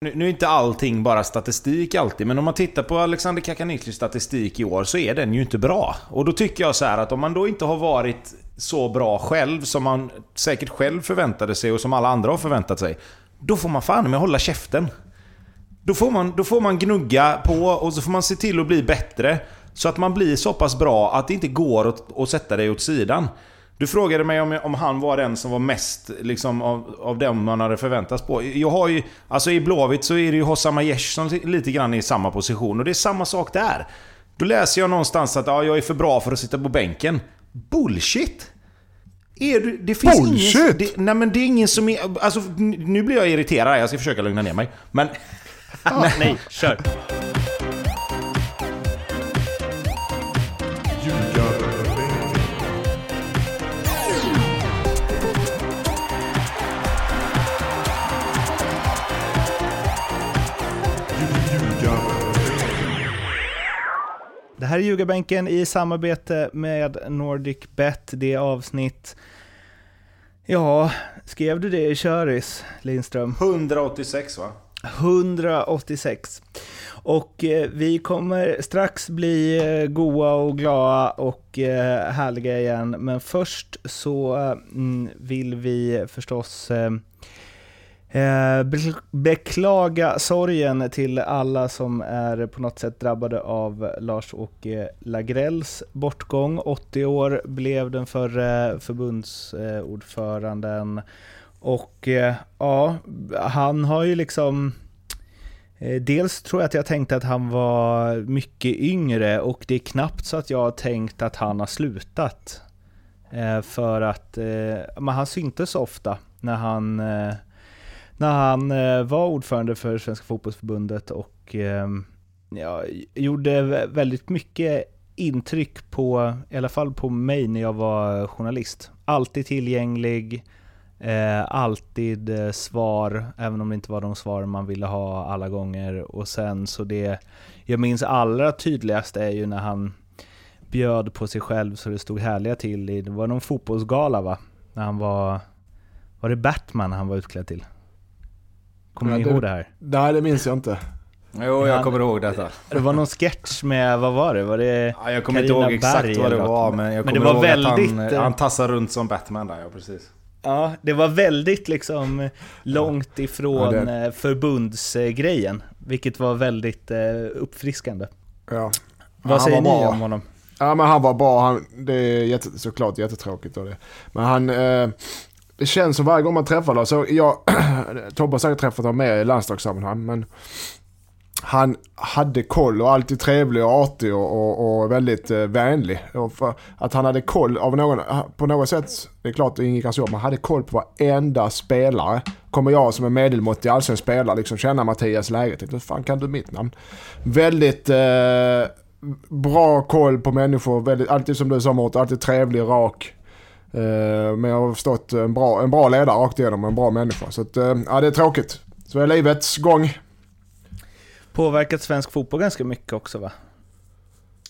Nu, nu är inte allting bara statistik alltid, men om man tittar på Alexander Kakaniklis statistik i år så är den ju inte bra. Och då tycker jag så här att om man då inte har varit så bra själv som man säkert själv förväntade sig och som alla andra har förväntat sig. Då får man fan med hålla käften. Då får, man, då får man gnugga på och så får man se till att bli bättre. Så att man blir så pass bra att det inte går att, att sätta dig åt sidan. Du frågade mig om, om han var den som var mest liksom, av, av dem man hade förväntats på. Jag har ju, alltså I Blåvitt så är det ju Hossam Aiesh som lite grann är i samma position. Och det är samma sak där. Då läser jag någonstans att ja, jag är för bra för att sitta på bänken. Bullshit! Är du, det finns Bullshit! Ingen, det, nej men det är ingen som är... Alltså, nu blir jag irriterad. Jag ska försöka lugna ner mig. Men... nej, nej, kör. Här är Ljugarbänken i samarbete med Nordic Bet. Det är avsnitt... Ja, skrev du det i Köris, Lindström? 186 va? 186. Och eh, vi kommer strax bli eh, goa och glada och eh, härliga igen. Men först så mm, vill vi förstås eh, Eh, beklaga sorgen till alla som är på något sätt drabbade av Lars-Åke Lagrells bortgång. 80 år blev den förre förbundsordföranden. Och eh, ja, han har ju liksom... Eh, dels tror jag att jag tänkte att han var mycket yngre och det är knappt så att jag har tänkt att han har slutat. Eh, för att eh, men han syntes ofta när han eh, när han eh, var ordförande för Svenska Fotbollsförbundet och eh, ja, gjorde väldigt mycket intryck på, i alla fall på mig när jag var journalist. Alltid tillgänglig, eh, alltid eh, svar, även om det inte var de svar man ville ha alla gånger. Och sen så det jag minns allra tydligast är ju när han bjöd på sig själv så det stod härliga till i, det var någon fotbollsgala va? När han var, var det Batman han var utklädd till? Kommer ni ihåg det här? Nej, det minns jag inte. Jo, jag kommer ihåg detta. Det var någon sketch med, vad var det? Var det ja, Jag kommer inte ihåg exakt Berg vad det var, men jag kommer men det var ihåg väldigt, att han, eh, han tassar runt som Batman där, ja precis. Ja, det var väldigt liksom långt ifrån ja, det... Eh, förbundsgrejen, vilket var väldigt eh, uppfriskande. Ja. Vad säger ni om honom? Ja men han var bra, han, det är jätte, såklart jättetråkigt och det. Men han, eh, det känns som varje gång man träffar honom, så jag, Tobbe har säkert träffat honom mer i landslagssammanhang, men han hade koll och alltid trevlig och artig och, och, och väldigt eh, vänlig. Och att han hade koll av någon, eh, på något sätt, det är klart det ingick hans jobb, men han hade koll på varenda spelare. Kommer jag som är medelmåttig allsvensk spelare liksom känna Mattias läget? Hur fan kan du mitt namn? Väldigt eh, bra koll på människor, väldigt, alltid som du sa Mårten, alltid trevlig, rak. Eh, men jag har förstått en bra, en bra ledare rakt igenom, en bra människa. Så att, eh, ja, det är tråkigt. Så är livets gång. Påverkat svensk fotboll ganska mycket också va?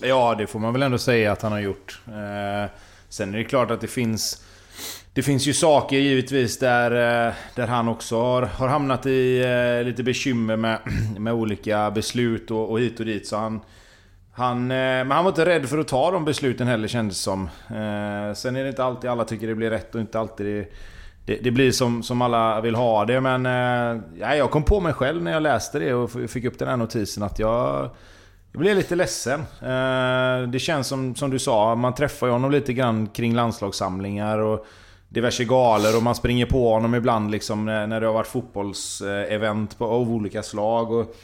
Ja, det får man väl ändå säga att han har gjort. Eh, sen är det klart att det finns... Det finns ju saker givetvis där, där han också har, har hamnat i lite bekymmer med, med olika beslut och, och hit och dit. Så han, han, eh, men han var inte rädd för att ta de besluten heller kändes det som. Eh, sen är det inte alltid alla tycker det blir rätt och inte alltid det, det, det blir som, som alla vill ha det. Men eh, ja, jag kom på mig själv när jag läste det och fick upp den här notisen att jag... Jag blev lite ledsen. Eh, det känns som, som du sa, man träffar ju honom lite grann kring landslagssamlingar och diverse galor och man springer på honom ibland liksom när det har varit fotbollsevent av olika slag. Och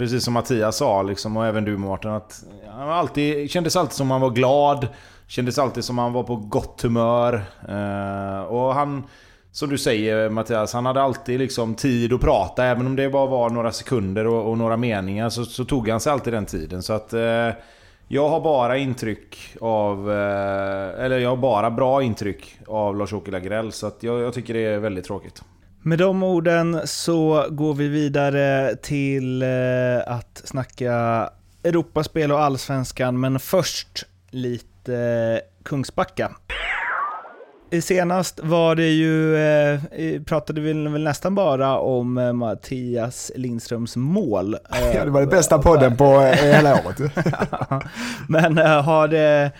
Precis som Mattias sa liksom, och även du Mårten, att han alltid, kändes alltid som han var glad. Kändes alltid som han var på gott humör. Eh, och han, som du säger Mattias, han hade alltid liksom tid att prata. Även om det bara var några sekunder och, och några meningar så, så, tog han sig alltid den tiden. Så att... Eh, jag har bara intryck av... Eh, eller jag har bara bra intryck av Lars-Åke Lagrell. Så att jag, jag tycker det är väldigt tråkigt. Med de orden så går vi vidare till eh, att snacka Europaspel och Allsvenskan, men först lite Kungsbacka. senast var det ju, eh, pratade vi väl nästan bara om eh, Mattias Lindströms mål. Eh, Ja, det var det bästa podden på eh, hela året. Men eh, har det,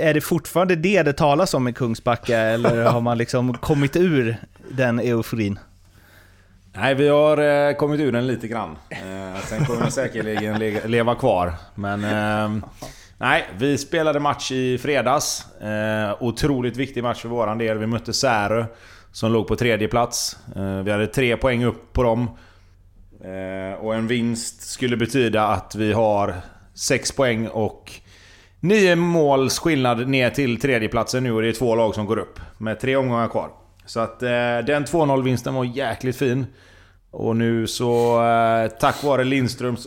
är det fortfarande det det talas om i Kungsbacka eller har man liksom kommit ur den euforin? Nej, vi har eh, kommit ur den lite grann. Eh, sen kommer den säkerligen le leva kvar. Men... Eh, nej, vi spelade match i fredags. Eh, otroligt viktig match för våran del. Vi mötte Särö, som låg på tredje plats. Eh, vi hade tre poäng upp på dem. Eh, och en vinst skulle betyda att vi har sex poäng och nio måls skillnad ner till tredjeplatsen nu och det är två lag som går upp. Med tre omgångar kvar. Så att eh, den 2-0-vinsten var jäkligt fin. Och nu så, eh, tack vare Lindströms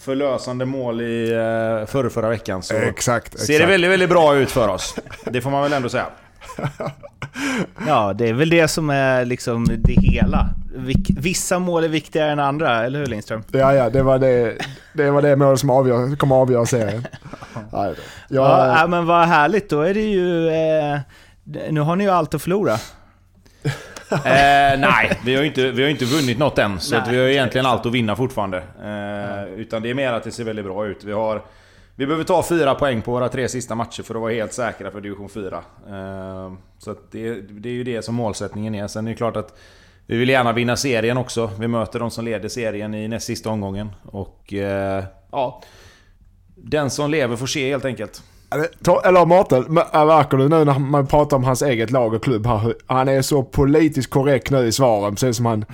förlösande mål i eh, förra, förra veckan så exakt, exakt. ser det väldigt, väldigt bra ut för oss. Det får man väl ändå säga. Ja, det är väl det som är liksom det hela. Vissa mål är viktigare än andra, eller hur Lindström? Ja, ja, det var det, det, var det mål som avgör, kommer avgöra serien. Ja, Ja, jag, ja, men vad härligt. Då är det ju... Eh, nu har ni ju allt att förlora. Eh, nej, vi har ju inte, vi har inte vunnit något än. Så Nej, vi har egentligen allt att vinna fortfarande. Eh, utan det är mer att det ser väldigt bra ut. Vi, har, vi behöver ta fyra poäng på våra tre sista matcher för att vara helt säkra för division 4. Eh, så det, det är ju det som målsättningen är. Sen är det klart att vi vill gärna vinna serien också. Vi möter de som leder serien i näst sista omgången. Och eh, ja... Den som lever får se helt enkelt. Eller Mårten, du nu när man pratar om hans eget lag och klubb här, han är så politiskt korrekt nu i svaren. Precis som han,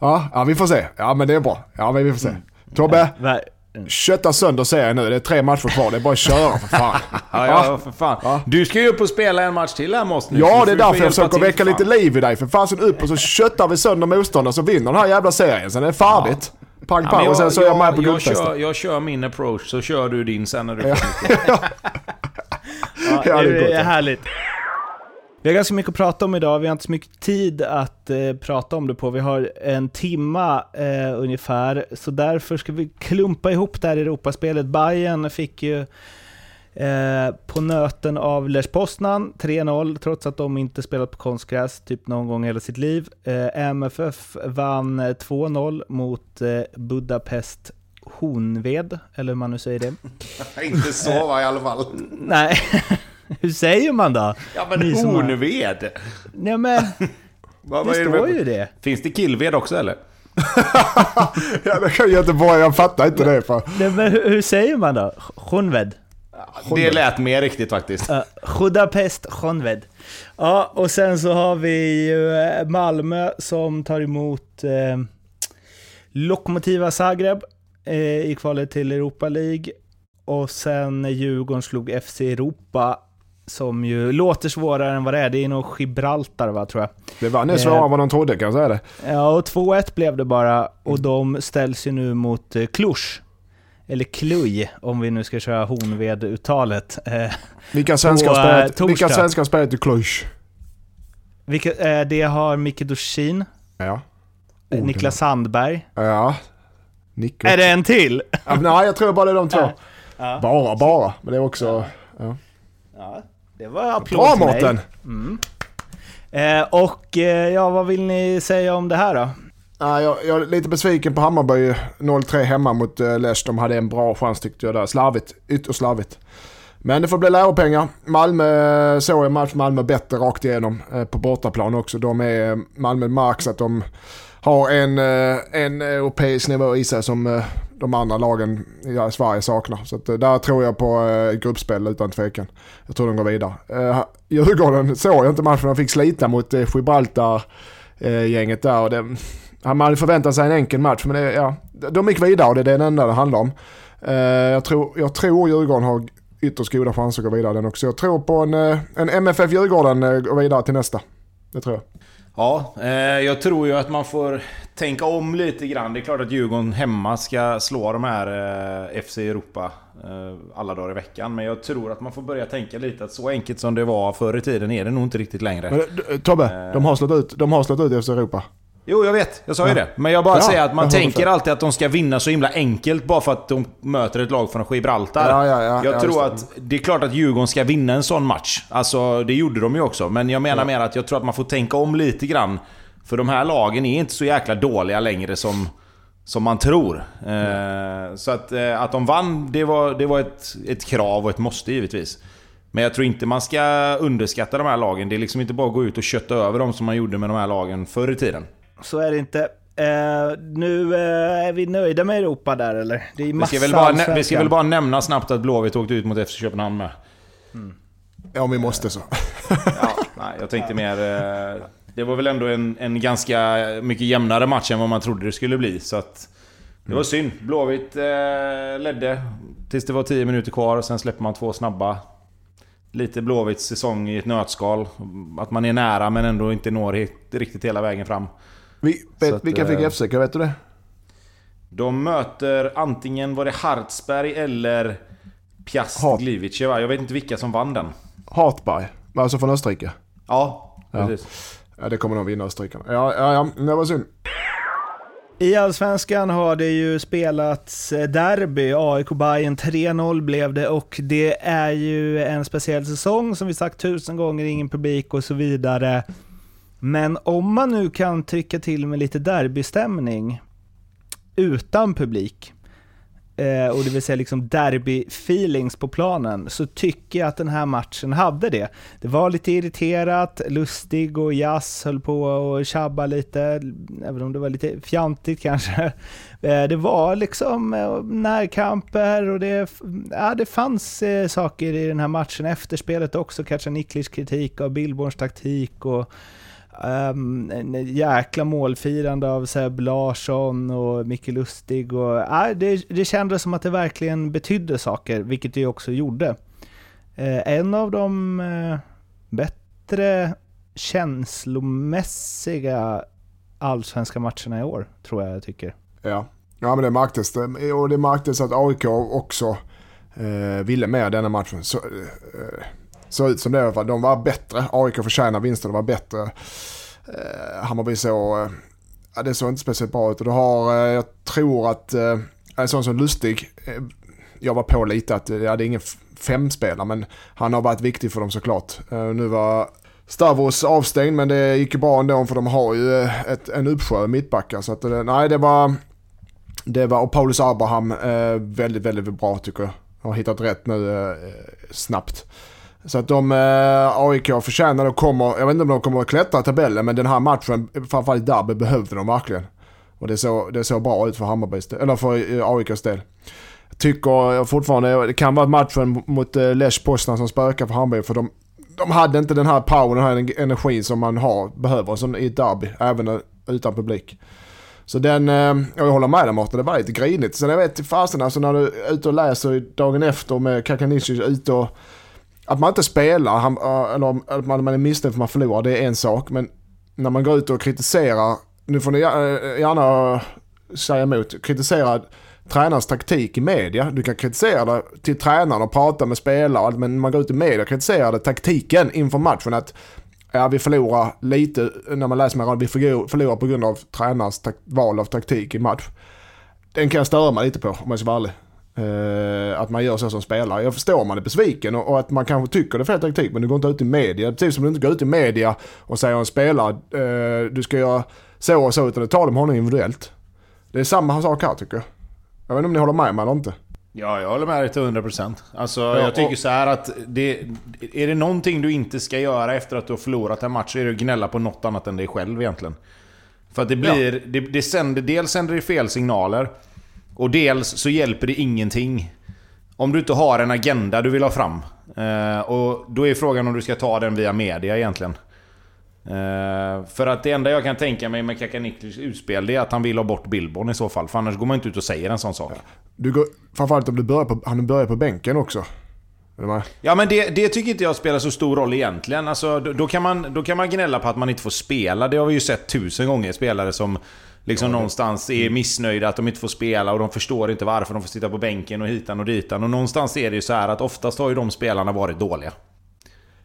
ja, ja vi får se. Ja men det är bra. Ja men vi får se. Tobbe, Va- kötta sönder serien nu. Det är tre matcher kvar. Det är bara att köra för fan. Ja, ja, för fan. Du ska ju upp och spela en match till här måste nu. Ja, det är därför jag försöker väcka lite liv i dig. För fasen upp och så köttar vi sönder motståndaren så vinner den här jävla serien. Sen är det färdigt. Pang Ja, pang men och sen så är jag med på jag, guldfesten. kör, jag kör min approach, så kör du din sen när du Ja, Ja, det är det är ja. härligt. Vi har ganska mycket att prata om idag, vi har inte så mycket tid att eh, prata om det på. Vi har en timma eh, ungefär, så därför ska vi klumpa ihop det här Europaspelet. Bayern fick ju eh, på nöten av Lech Poznan 3-0, trots att de inte spelat på konstgräs typ någon gång i hela sitt liv. Eh, MFF vann eh, 2-0 mot eh, Budapest Honved, eller hur man nu säger det. Inte så va i alla fall. Nej, hur säger man då? Ja men Ni som har-. Nej men, det är står det? ju det. Finns det killved också eller? Ja, det kan Göteborg. Jag fattar inte det. För. Nej, men hur, hur säger man då? Honved? Det lät mer riktigt faktiskt. Uh, Budapest Honved. Ja, och sen så har vi ju eh, Malmö som tar emot eh, Lokomotiva Zagreb eh, i kvalet till Europa League. Och sen Djurgården slog FC Europa som ju låter svårare än vad det är. Det är nog Gibraltar va, tror jag. Det var nu svårare än vad de trodde kan jag säga det. Ja, och 2-1 blev det bara och de ställs ju nu mot eh, Cluj. Eller Cluj, om vi nu ska köra Honved-uttalet. Eh, Vilka svenskar På, har eh, spelat, torsdag. vilka eh, det har Micke Dorsin, Ja. eh, Niklas Sandberg. Ja. Nico. Är det en till? Ja, nej, jag tror bara det är de två. Ja. Bara, bara. Men det är också... Ja, det var applåd Bra till mig. Mårten! Eh, och eh, ja, vad vill ni säga om det här då? Jag, jag är lite besviken på Hammarby 0-3 hemma mot uh, De hade en bra chans tyckte jag där. Slarvigt. Ytterst slarvigt. Men det får bli läropengar. Malmö eh, såg jag match Malmö bättre rakt igenom eh, på bortaplan också. De är, eh, Malmö märks att de har en, en europeisk nivå i sig som de andra lagen i Sverige saknar. Så att, där tror jag på gruppspel utan tvekan. Jag tror de går vidare. Djurgården såg jag inte matchen. De fick slita mot Gibraltar-gänget där. Och det, ja, man hade förväntat sig en enkel match men det, ja, de gick vidare och det är det enda det handlar om. Eh, jag, tror, jag tror Djurgården har ytterst goda chanser att gå vidare den också. Jag tror på en, eh, en MFF Djurgården eh, går vidare till nästa. Det tror jag. Ja, eh, jag tror ju att man får tänka om lite grann. Det är klart att Djurgården hemma ska slå de här eh, FC Europa alla dagar i veckan. Men jag tror att man får börja tänka lite att så enkelt som det var förr i tiden är det nog inte riktigt längre. Men, Tobbe, de har slått ut, de har slått ut efter Europa. Jo, jag vet. Jag sa ju det. Men jag bara Ja, säger att man tänker alltid att de ska vinna så himla enkelt bara för att de möter ett lag från Gibraltar. Ja, ja, ja. jag Ja, tror att det är klart att Djurgården ska vinna en sån match. Alltså, det gjorde de ju också. Men jag menar mer att jag tror att man får tänka om lite grann. För de här lagen är inte så jäkla dåliga längre som, som man tror. Eh, så att, eh, att de vann, det var, det var ett, ett krav och ett måste givetvis. Men jag tror inte man ska underskatta de här lagen. Det är liksom inte bara att gå ut och kötta över dem som man gjorde med de här lagen förr i tiden. Så är det inte. Eh, nu eh, är vi nöjda med Europa där eller? Det är Vi massa ska, väl bara, vi ska väl bara nämna snabbt att Blåvitt åkte ut mot FC Köpenhamn med. Ja, om vi måste så. Ja, nej, jag tänkte mer... eh, Det var väl ändå en, en ganska mycket jämnare match än vad man trodde det skulle bli. Så att det var synd. Blåvitt ledde tills det var 10 minuter kvar. och Sen släpper man två snabba. Lite Blåvitts säsong i ett nötskal. Att man är nära men ändå inte når riktigt hela vägen fram. Vi, vet, att, vilka fick eh, FCK, vet du det? De möter antingen var det Hartsberg eller Piast Gliwice va? Jag vet inte vilka som vann den. Hartberg, alltså från Österrike. Ja, Ja. precis. Ja, det kommer nog vinna Österrikarna. Ja, ja, ja, det var synd. I Allsvenskan har det ju spelats eh, derby, AIK Bayern 3-0 blev det och det är ju en speciell säsong som vi sagt tusen gånger, ingen publik och så vidare. Men om man nu kan trycka till med lite derbystämning utan publik, eh, och det vill säga liksom derby-feelings på planen, så tycker jag att den här matchen hade det. Det var lite irriterat, Lustig och Jazz höll på och tjabba lite, även om det var lite fjantigt kanske. Eh, det var liksom eh, närkamper och det, ja, det fanns saker i den här matchen, efterspelet också, Kacaniklis kritik av Billborns taktik och Um, en jäkla målfirande av Seb Larsson och Micke Lustig. Och, uh, det, det kändes som att det verkligen betydde saker, vilket det ju också gjorde. Uh, en av de uh, bättre känslomässiga allsvenska matcherna i år, tror jag jag tycker. Ja. ja, men det märktes. Det- Och det märktes att AIK också eh, ville mer denna matchen. Så, såg ut som det i alla fall. De var bättre. AIK förtjänar vinsten, de var bättre. Eh, Hammarby så... Eh, ja, det såg inte speciellt bra ut. Och du har, eh, jag tror att, eh, en sån som Lustig, eh, jag var på lite att, eh, ja det är ingen femspelare men han har varit viktig för dem såklart. Eh, nu var Stavros avstängd men det gick ju bra ändå för de har ju eh, ett, en uppsjö mittbackar. Så att, eh, nej det var, det var, och Paulus Abraham eh, väldigt, väldigt bra tycker jag. Har hittat rätt nu eh, snabbt. Så att de, eh, AIK förtjänar och kommer, jag vet inte om de kommer att klättra i tabellen men den här matchen, framförallt derby, behövde de verkligen. Och det såg, det såg bra ut för Hammarbys del, eller för eh, AIKs del. Jag tycker fortfarande, det kan vara matchen mot eh, Lech Poznan som spökar för Hammarby för de, de hade inte den här powern, den här energin som man har, behöver som i ett derby, även eh, utan publik. Så den, eh, jag håller med dig Mårten, det var lite grinigt. Sen jag vet fasen alltså när du är ute och läser dagen efter med Kakanicic ute och att man inte spelar, han, eh, eller att man, man är missnöjd för att man förlorar, det är en sak. Men när man går ut och kritiserar, nu får ni eh, gärna, säga emot, kritisera tränarens taktik i media. Du kan kritisera det till tränaren och prata med spelare, men man går ut i media och kritiserar det taktiken inför matchen. Att ja, vi förlorar lite, när man läser med vi förlorar på grund av tränarens val av taktik i match. Den kan jag störa mig lite på om jag ska vara ärlig. Eh, att man gör så som spelare. Jag förstår om man är besviken och, och att man kanske tycker det är fel taktik men du går inte ut i media. Precis som du inte går ut i media och säger en spelare eh, du ska göra så och så utan du tar dem honom individuellt. Det är samma sak här tycker jag. Jag vet inte om ni håller med mig eller inte. Ja, jag håller med dig till 100%. Alltså, Ja, jag tycker och- så här att det, är det någonting du inte ska göra efter att du har förlorat en match så är det att gnälla på något annat än dig själv egentligen. För att det blir... Det, det sänder, dels sänder det fel signaler. Och dels så hjälper det ingenting. Om du inte har en agenda du vill ha fram. Eh, och då är frågan om du ska ta den via media egentligen. Eh, för att det enda jag kan tänka mig med Kakaniklis utspel det är att han vill ha bort Billborn i så fall. För annars går man inte ut och säger en sån sak. Du går, framförallt om du börjar på, han börjar på bänken också. Ja men det, det tycker inte jag spelar så stor roll egentligen. Alltså, då, då, kan man, då kan man gnälla på att man inte får spela. Det har vi ju sett tusen gånger. Spelare som liksom någonstans är missnöjda att de inte får spela och de förstår inte varför de får sitta på bänken och hitan och ditan. Och någonstans är det ju så här att oftast har ju de spelarna varit dåliga.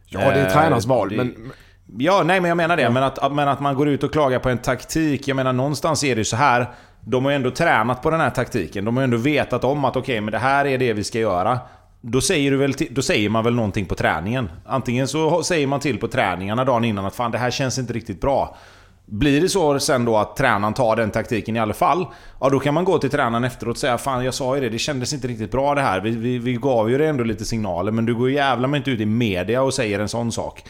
Ja, det är Eh, tränarens val. det- Men, Ja, nej men jag menar det. Men, att, men att man går ut och klagar på en taktik. Jag menar någonstans är det ju så här. De har ju ändå tränat på den här taktiken. De har ju ändå vetat om att okej, okay, men det här är det vi ska göra. Då säger, du väl då säger man väl någonting på träningen. Antingen så säger man till på träningarna dagen innan att fan det här känns inte riktigt bra. Blir det så sen då att tränaren tar den taktiken i alla fall, ja då kan man gå till tränaren efteråt och säga Fan jag sa ju det, det kändes inte riktigt bra det här. Vi, vi, vi gav ju det ändå lite signaler men du går ju mig inte ut i media och säger en sån sak.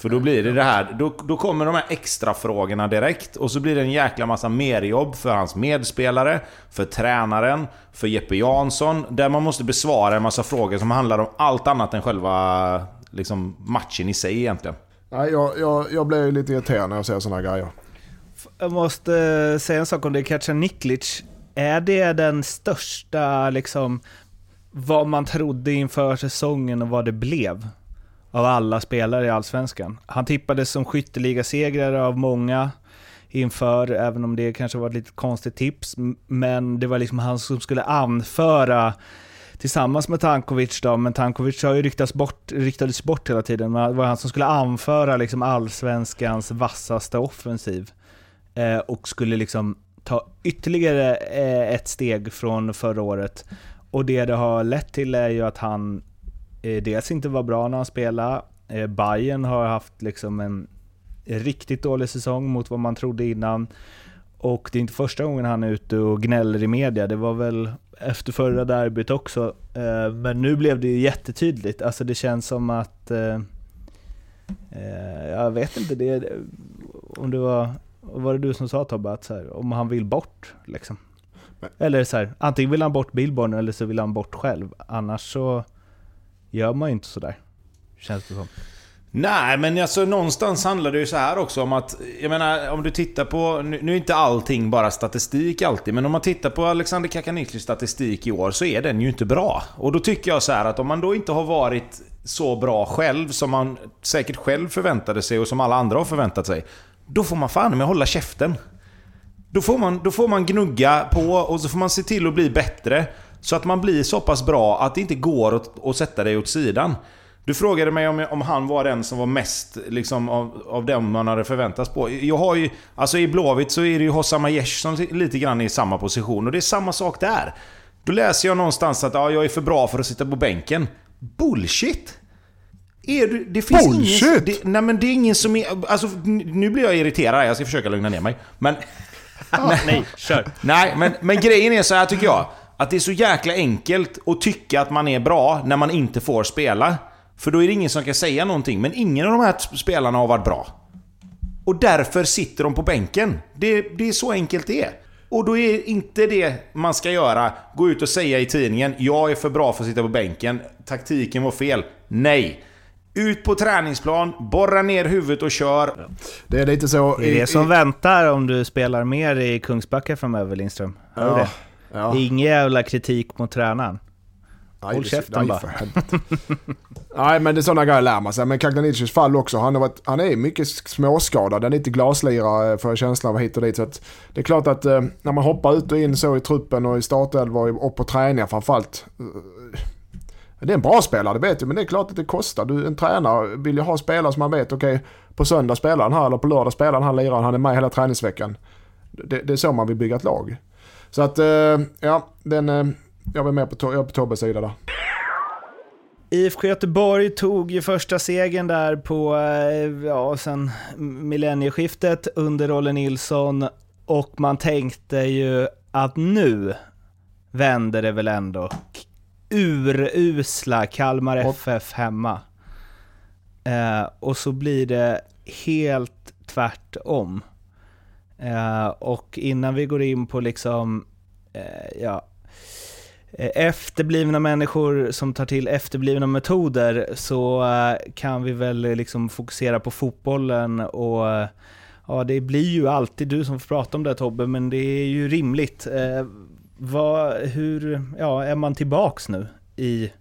För då blir det det här, då, då kommer de här extra frågorna direkt och så blir det en jäkla massa merjobb för hans medspelare, för tränaren, för Jeppe Jansson. Där man måste besvara en massa frågor som handlar om allt annat än själva liksom, matchen i sig egentligen. Nej, jag, jag, jag blir lite irriterad när jag ser sådana grejer. Jag måste eh, säga en sak om det. Katja Niklic. Är det den största, liksom, vad man trodde inför säsongen och vad det blev? Av alla spelare i Allsvenskan. Han tippades som skytteligasegrare av många inför, även om det kanske var ett lite konstigt tips. Men det var liksom han som skulle anföra tillsammans med Tankovic då, men Tankovic har ju ryktats bort, ryktades bort hela tiden. Men det var han som skulle anföra liksom allsvenskans vassaste offensiv. Eh, och skulle liksom ta ytterligare eh, ett steg från förra året. Och det det har lett till är ju att han eh, dels inte var bra när han spelade. Eh, Bayern har haft liksom en riktigt dålig säsong mot vad man trodde innan. Och det är inte första gången han är ute och gnäller i media. Det var väl efter förra derbyt också. Eh, men nu blev det ju jättetydligt. Alltså det känns som att... Eh, eh, jag vet inte, det, om det var... Var det du som sa Tobbe, att så här, om han vill bort liksom? Eller så här, antingen vill han bort Billborn eller så vill han bort själv. Annars så gör man ju inte sådär. Känns det som. Nej, men alltså någonstans handlar det ju så här också om att... Jag menar, om du tittar på... Nu, är inte allting bara statistik alltid, men om man tittar på Alexander Kakaniklis statistik i år så är den ju inte bra. Och då tycker jag så här att om man då inte har varit så bra själv som man säkert själv förväntade sig och som alla andra har förväntat sig. Då får man fan med hålla käften. Då får, man, då får man gnugga på och så får man se till att bli bättre. Så att man blir så pass bra att det inte går att, att sätta dig åt sidan. Du frågade mig om, om han var den som var mest liksom, av, av dem man hade förväntats på. Jag har ju, alltså I Blåvitt så är det ju Hossam Aiesh som lite grann är i samma position. Och det är samma sak där. Då läser jag någonstans att ja, jag är för bra för att sitta på bänken. Bullshit! Är du, det finns Bullshit! Ingen, det, nej men det är ingen som är... Alltså nu blir jag irriterad, jag ska försöka lugna ner mig. Men... nej, nej, kör. Nej, men, men grejen är så här tycker jag. Att det är så jäkla enkelt att tycka att man är bra när man inte får spela. För då är det ingen som kan säga någonting. Men ingen av de här spelarna har varit bra. Och därför sitter de på bänken. Det, det är så enkelt det är. Och då är inte det man ska göra, gå ut och säga i tidningen “Jag är för bra för att sitta på bänken, taktiken var fel”. Nej! Ut på träningsplan, borra ner huvudet och kör. Det är lite så... Det är det som i, väntar om du spelar mer i Kungsbacka framöver Lindström. Hör ja, det? Ja. Ingen jävla kritik mot tränaren. Nej, Håll käften bara. nej, men det är sådana grejer lär man sig. Men Kagnanicis fall också. Han, har varit, han är mycket småskadad. Han är lite glaslirare för känslan av hit och dit. Så det är klart att eh, när man hoppar ut och in så i truppen och i startelva och på träningar framförallt. Eh, det är en bra spelare, det vet du. Men det är klart att det kostar. Du, en tränare vill ju ha spelare som man vet, okej, okay, på söndag spelar han här eller på lördag spelar han här liraren. Han är med hela träningsveckan. Det, det är så man vill bygga ett lag. Så att, eh, ja, den eh, jag var med på, jag på Tobbes sida där. IFK Göteborg tog ju första segern där på, eh, ja, sen millennieskiftet under Olle Nilsson och man tänkte ju att nu vänder det väl ändå. Urusla Kalmar FF hemma. Eh, och så blir det helt tvärtom. Eh, och innan vi går in på liksom, eh, ja, Eh, efterblivna människor som tar till efterblivna metoder så eh, kan vi väl eh, liksom fokusera på fotbollen och ja, det blir ju alltid du som får prata om det Tobbe, men det är ju rimligt. Eh, vad, hur, ja, är man tillbaks nu i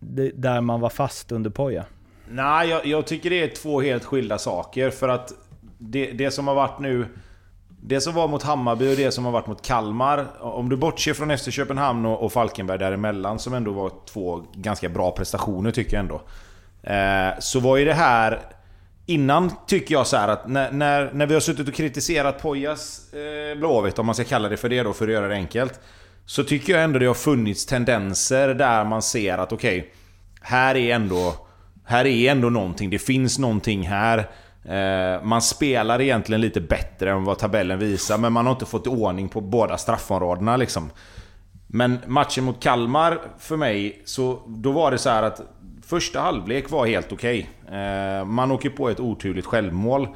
det, där man var fast under Poja? Nej, jag, jag, tycker det är två helt skilda saker för att det, det som har varit nu det som var mot Hammarby och det som har varit mot Kalmar. Om du bortser från FC Köpenhamn och, Falkenberg däremellan som ändå var två ganska bra prestationer tycker jag ändå. Eh, så var ju det här Innan tycker jag så att när, när, när vi har suttit och kritiserat Pojas eh, Blåvitt, om man ska kalla det för det då, för att göra det enkelt. Så tycker jag ändå det har funnits tendenser där man ser att okej, okay, här är ändå... Här är ändå någonting, det finns någonting här. Eh, man spelar egentligen lite bättre än vad tabellen visar, men man har inte fått ordning på båda straffområdena liksom. Men matchen mot Kalmar, för mig, så då var det så att första halvlek var helt okej. Okay. Man åker på ett oturligt självmål.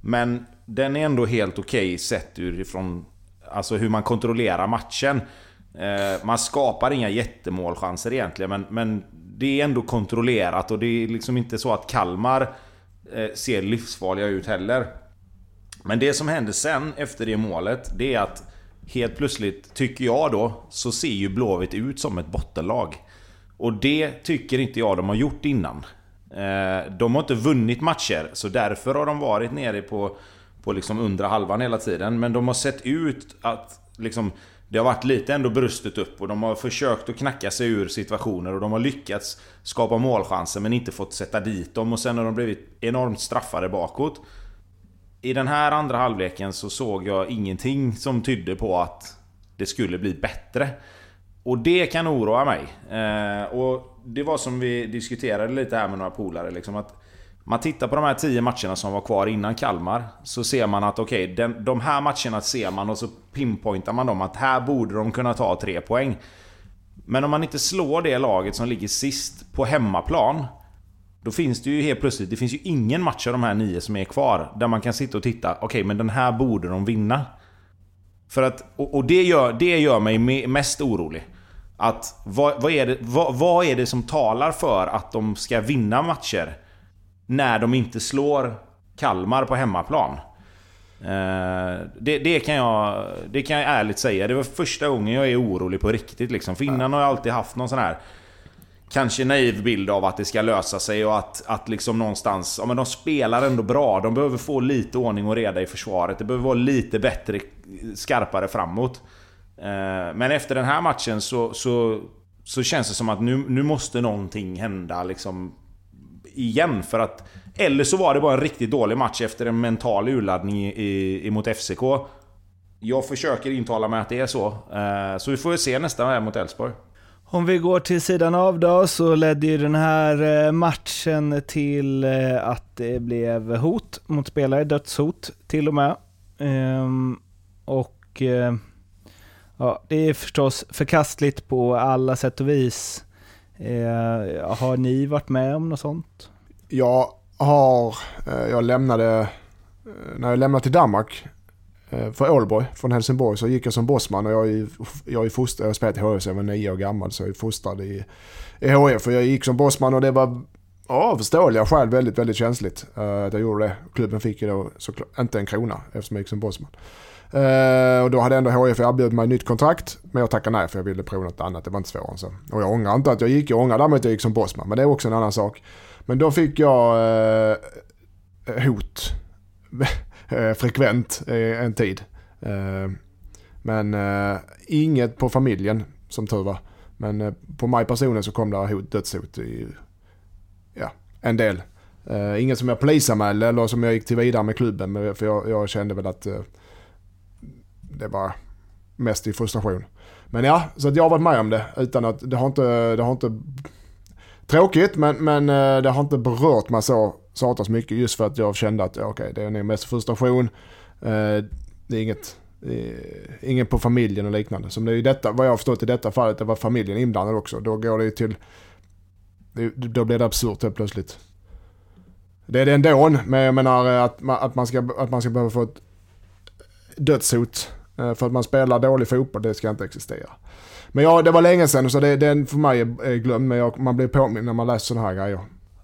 Men den är ändå helt okej okay sett utifrån alltså hur man kontrollerar matchen. Eh, man skapar inga jättemålchanser egentligen, men, men det är ändå kontrollerat och det är liksom inte så att Kalmar eh, Eh, ser livsfarliga ut heller. Men det som händer sen efter det målet, det är att helt plötsligt, tycker jag då, så ser ju Blåvitt ut som ett bottenlag. Och det tycker inte jag de har gjort innan. Eh, de har inte vunnit matcher, så därför har de varit nere på, på liksom undre halvan hela tiden. Men de har sett ut att liksom, det har varit lite ändå brustet upp och de har försökt att knacka sig ur situationer och de har lyckats skapa målchanser men inte fått sätta dit dem och sen har de blivit enormt straffade bakåt. I den här andra halvleken så såg jag ingenting som tydde på att det skulle bli bättre. Och det kan oroa mig. Eh, och det var som vi diskuterade lite här med några polare. Liksom att man tittar på de här 10 matcherna som var kvar innan Kalmar. Så ser man att okej, okay, de här matcherna ser man och så pinpointar man dem att här borde de kunna ta 3 poäng. Men om man inte slår det laget som ligger sist på hemmaplan. Då finns det ju helt plötsligt, det finns ju ingen match av de här nio som är kvar. Där man kan sitta och titta, okej okay, men den här borde de vinna. För att, och, och det, gör, det gör mig mest orolig. Att vad, vad, är det, vad, vad är det som talar för att de ska vinna matcher? När de inte slår Kalmar på hemmaplan. Eh, det, det, kan jag, det kan jag ärligt säga. Det var första gången jag är orolig på riktigt. Liksom. För innan har jag alltid haft någon sån här kanske naiv bild av att det ska lösa sig och att, att liksom någonstans... Ja men de spelar ändå bra. De behöver få lite ordning och reda i försvaret. Det behöver vara lite bättre, skarpare framåt. Eh, men efter den här matchen så, så, så känns det som att nu, nu måste någonting hända liksom igen. För att, eller så var det bara en riktigt dålig match efter en mental urladdning i, i, mot FCK. Jag försöker intala mig att det är så. Eh, så vi får se nästa här mot Elfsborg. Om vi går till sidan av då, så ledde ju den här eh, matchen till eh, att det blev hot mot spelare, dödshot till och med. Ehm, och eh, Ja, det är förstås förkastligt på alla sätt och vis. Eh, har ni varit med om något sånt? Jag har, eh, jag lämnade, eh, när jag lämnade till Danmark eh, för Ålborg från Helsingborg så gick jag som bossman och jag är, jag är fostrad, jag har spelat i HIF sedan jag var nio år gammal så jag är fostrad i, i HIF. För jag gick som bossman och det var av förståeliga skäl väldigt, väldigt känsligt eh, att jag gjorde det. Klubben fick ju då såklart inte en krona eftersom jag gick som bossman. Uh, och då hade ändå HIF erbjudit mig nytt kontrakt. Men jag tackade nej för jag ville prova något annat. Det var inte svårare än så. Och jag ångrar inte att jag gick. Jag ångrar däremot att jag gick som bossman. Men det är också en annan sak. Men då fick jag uh, hot eh, frekvent en tid. Uh, men inget på familjen som tur var. Men på mig personligen så kom det hot, dödshot i ja, en del. inget som jag polisanmälde eller som jag gick till vidare med klubben. För jag, jag kände väl att det var mest i frustration. Men ja, så att jag har varit med om det utan att det har inte, det har inte tråkigt men, men eh, det har inte berört mig så satans mycket just för att jag kände att okej okay, det är nog mest frustration. Eh, det är inget, ingen på familjen och liknande. Som det är i detta, vad jag har förstått i detta fallet, det var familjen inblandad också. Då går det till, då blir det absurt helt plötsligt. Det är det ändå, men jag menar att man, att man, ska, att man ska behöva få ett dödshot för att man spelar dålig fotboll, det ska inte existera. Men ja, det var länge sedan så det, den för mig är glömd. Men jag, man blir påmind när man läser sådana här grejer.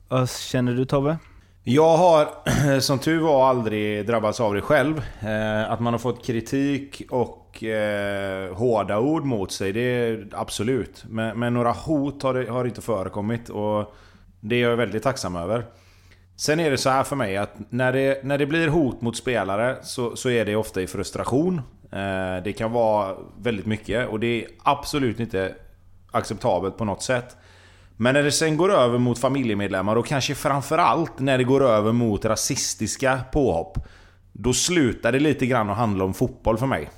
Vad känner du Tobbe? Jag har som tur var aldrig drabbats av det själv. Eh, att man har fått kritik och eh, hårda ord mot sig, det är absolut. Men, men några hot har, det, har inte förekommit och det är jag väldigt tacksam över. Sen är det så här för mig att när det, när det blir hot mot spelare så, så är det ofta i frustration. Eh, det kan vara väldigt mycket och det är absolut inte acceptabelt på något sätt. Men när det sen går över mot familjemedlemmar och kanske framförallt när det går över mot rasistiska påhopp. Då slutar det lite grann att handla om fotboll för mig.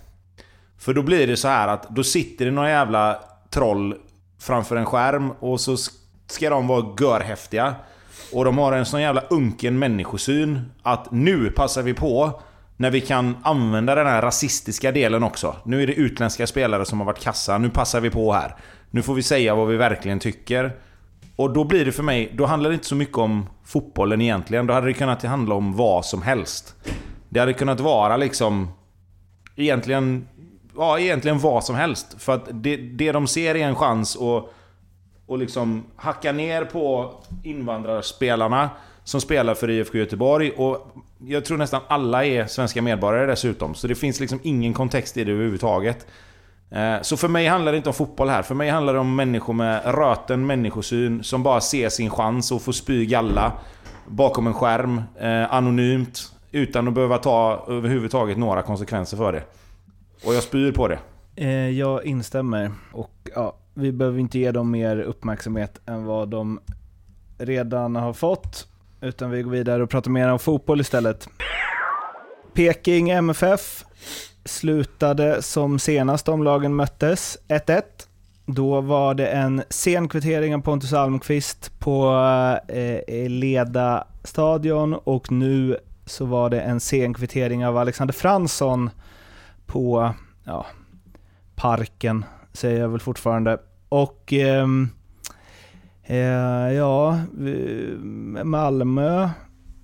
För då blir det så här att då sitter det några jävla troll framför en skärm och så ska de vara görhäftiga. Och de har en sån jävla unken människosyn att nu passar vi på när vi kan använda den här rasistiska delen också. Nu är det utländska spelare som har varit kassa, nu passar vi på här. Nu får vi säga vad vi verkligen tycker. Och då blir det för mig, då handlar det inte så mycket om fotbollen egentligen. Då hade det kunnat handla om vad som helst. Det hade kunnat vara liksom... Egentligen... Ja, egentligen vad som helst. För att det, det de ser är en chans att... Och liksom hacka ner på invandrarspelarna som spelar för IFK Göteborg. Och jag tror nästan alla är svenska medborgare dessutom. Så det finns liksom ingen kontext i det överhuvudtaget. Eh, så för mig handlar det inte om fotboll här. För mig handlar det om människor med röten människosyn som bara ser sin chans och får spy galla bakom en skärm, eh, anonymt, utan att behöva ta överhuvudtaget några konsekvenser för det. Och jag spyr på det. Eh, jag instämmer. Och ja, vi behöver inte ge dem mer uppmärksamhet än vad de redan har fått. Utan vi går vidare och pratar mer om fotboll istället. Peking MFF slutade som senast de lagen möttes 1-1. Då var det en sen kvittering av Pontus Almqvist på eh, Leda stadion och nu så var det en sen kvittering av Alexander Fransson på ja, Parken, säger jag väl fortfarande. Och eh, eh, ja, Malmö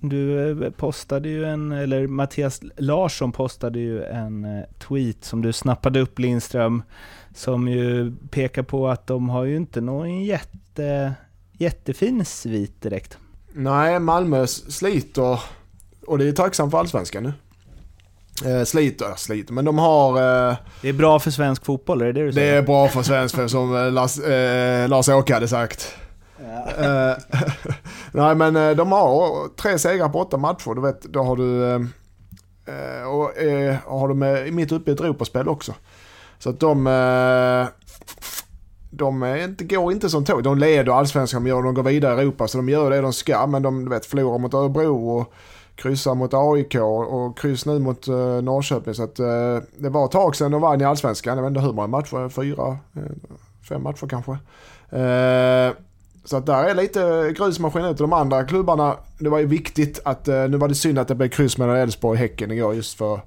du eh, postade ju en, eller Mattias Larsson postade ju en eh, tweet som du snappade upp Lindström, som ju pekar på att de har ju inte någon jätte, jättefin svit direkt. Nej, Malmö sliter och det är tacksamt för allsvenskan nu. Eh, sliter, sliter, men de har... Eh, det är bra för svensk fotboll, är det det du säger? Det är bra för svensk som eh, Lars, eh, Lars-Åke hade sagt. Ja. Eh, nej men eh, de har tre segrar på åtta matcher. Du vet, då har du... Eh, eh, och eh, har de mitt uppe i ett Europaspel också. Så att de... De är inte, går inte som tåg. De leder allsvenskan, de, de går vidare i Europa så de gör det de ska. Men de du vet, förlorar mot Örebro och kryssar mot AIK och kryss nu mot Norrköping. Så att det var ett tag sedan de vann i allsvenskan. Jag vet inte hur många matcher, fyra, fem matcher kanske. Så att där är lite grusmaskin ut. De andra klubbarna, det var ju viktigt att, eh, nu var det synd att det blev kryss mellan Elfsborg och Häcken igår just för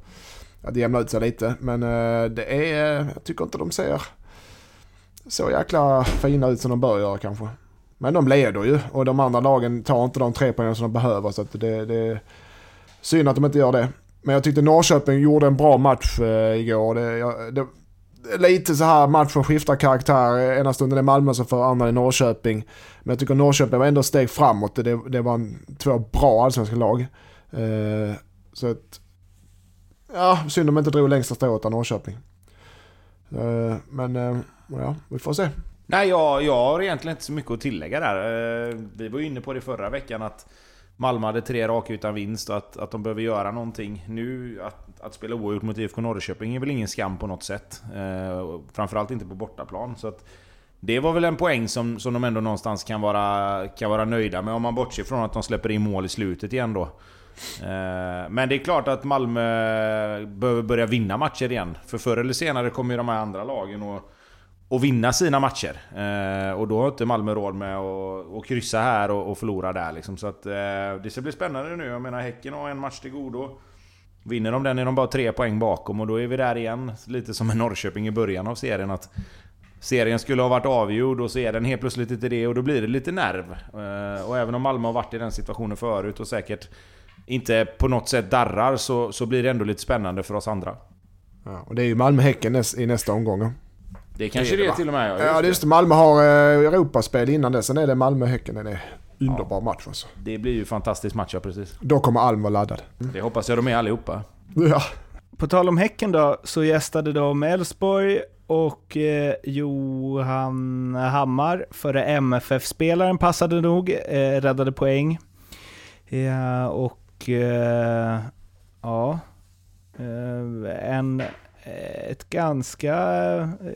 att jämna ut sig lite. Men eh, det är, eh, jag tycker inte de ser så jäkla fina ut som de bör göra kanske. Men de leder ju och de andra lagen tar inte de tre poäng som de behöver så att det, det är synd att de inte gör det. Men jag tyckte Norrköping gjorde en bra match igår. Det, det, lite så här matchen skiftar karaktär. Ena stunden är Malmö som för, andra är Norrköping. Men jag tycker Norrköping var ändå steg framåt. Det, det var en, två bra allsvenska lag. Eh, så att, ja, synd om de inte drog längsta strået av Norrköping. Eh, men eh, ja, vi får se. Nej, jag, jag har egentligen inte så mycket att tillägga där. Eh, vi var ju inne på det förra veckan att Malmö hade tre raka utan vinst och att, att de behöver göra någonting. Nu, att, att spela oavgjort mot IFK Norrköping är väl ingen skam på något sätt. Eh, framförallt inte på bortaplan. Så att, det var väl en poäng som, som de ändå någonstans kan vara, kan vara nöjda med om man bortser från att de släpper in mål i slutet igen då. Eh, men det är klart att Malmö behöver börja vinna matcher igen. För förr eller senare kommer ju de här andra lagen och och vinna sina matcher. Eh, och då har inte Malmö råd med att, och kryssa här och, och förlora där. Liksom. Så att, eh, det ska bli spännande nu. Jag menar Häcken har en match till godo. Vinner de den är de bara tre poäng bakom och då är vi där igen. Lite som med Norrköping i början av serien. att Serien skulle ha varit avgjord och så är den helt plötsligt inte det och då blir det lite nerv. Eh, och även om Malmö har varit i den situationen förut och säkert inte på något sätt darrar så, så blir det ändå lite spännande för oss andra. Ja, och det är ju Malmö-Häcken i nästa omgång. Det kanske det, är till och med. Ja, just, just det. Malmö har eh, Europaspel innan det. Sen är det Malmö-Häcken. Den är underbar ja. match alltså. Det blir ju fantastisk match, ja precis. Då kommer Alm vara laddad. Mm. Det hoppas jag de är allihopa. Ja. På tal om Häcken då, så gästade de Elfsborg och eh, Johan Hammar, före MFF-spelaren, passade nog, eh, räddade poäng. Ja, och eh, ja, eh, en eh, ett ganska,